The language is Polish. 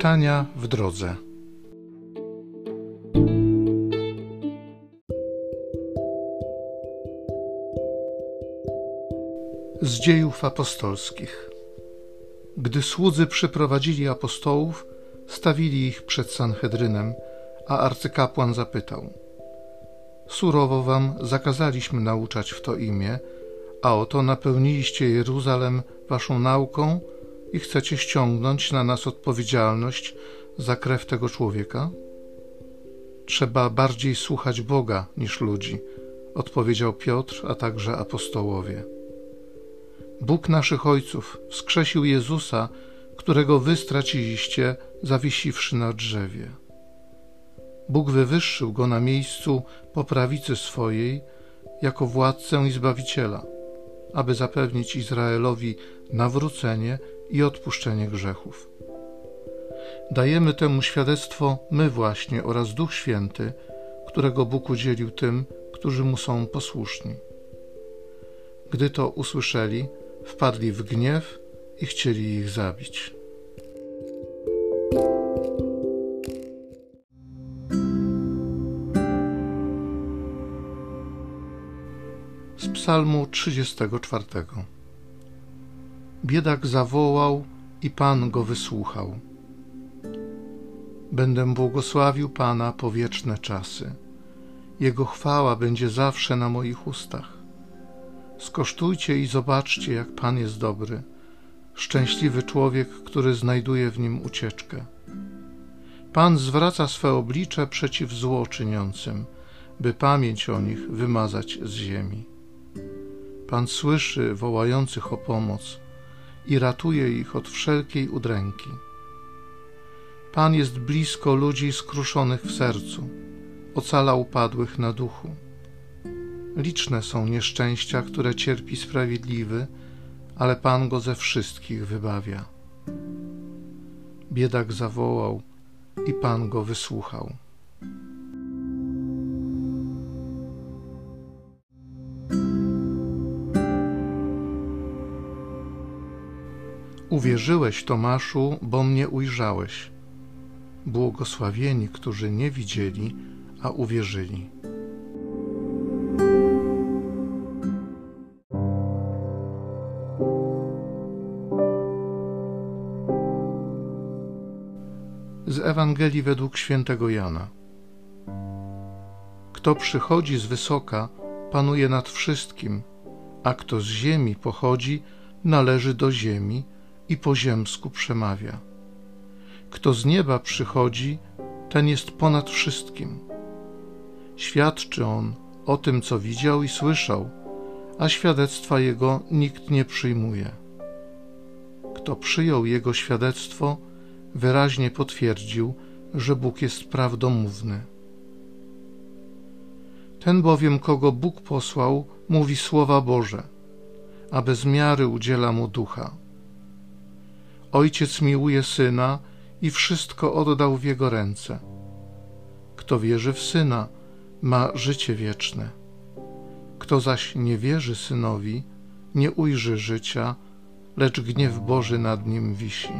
Czytania w drodze. Z dziejów apostolskich. Gdy słudzy przyprowadzili apostołów, stawili ich przed Sanhedrynem, a arcykapłan zapytał: Surowo wam zakazaliśmy nauczać w to imię, a oto napełniliście Jeruzalem waszą nauką i chcecie ściągnąć na nas odpowiedzialność za krew tego człowieka? Trzeba bardziej słuchać Boga niż ludzi, odpowiedział Piotr, a także apostołowie. Bóg naszych ojców wskrzesił Jezusa, którego wy straciliście, zawiesiwszy na drzewie. Bóg wywyższył go na miejscu po prawicy swojej jako władcę i zbawiciela, aby zapewnić Izraelowi nawrócenie i odpuszczenie grzechów. Dajemy temu świadectwo my właśnie oraz Duch Święty, którego Bóg udzielił tym, którzy mu są posłuszni. Gdy to usłyszeli, wpadli w gniew i chcieli ich zabić. Z Psalmu 34. Biedak zawołał i Pan go wysłuchał. Będę błogosławił Pana po wieczne czasy. Jego chwała będzie zawsze na moich ustach. Skosztujcie i zobaczcie, jak Pan jest dobry. Szczęśliwy człowiek, który znajduje w nim ucieczkę. Pan zwraca swe oblicze przeciw złoczyniącym, by pamięć o nich wymazać z ziemi. Pan słyszy wołających o pomoc i ratuje ich od wszelkiej udręki. Pan jest blisko ludzi skruszonych w sercu, ocala upadłych na duchu. Liczne są nieszczęścia, które cierpi sprawiedliwy, ale Pan go ze wszystkich wybawia. Biedak zawołał i Pan go wysłuchał. Uwierzyłeś, Tomaszu, bo mnie ujrzałeś. Błogosławieni, którzy nie widzieli, a uwierzyli. Z Ewangelii według świętego Jana. Kto przychodzi z wysoka, panuje nad wszystkim, a kto z ziemi pochodzi, należy do ziemi i po ziemsku przemawia. Kto z nieba przychodzi, ten jest ponad wszystkim. Świadczy on o tym, co widział i słyszał, a świadectwa jego nikt nie przyjmuje. Kto przyjął jego świadectwo, wyraźnie potwierdził, że Bóg jest prawdomówny. Ten bowiem, kogo Bóg posłał, mówi słowa Boże, a bez miary udziela mu ducha. Ojciec miłuje syna i wszystko oddał w jego ręce. Kto wierzy w syna, ma życie wieczne. Kto zaś nie wierzy synowi, nie ujrzy życia, lecz gniew Boży nad nim wisi.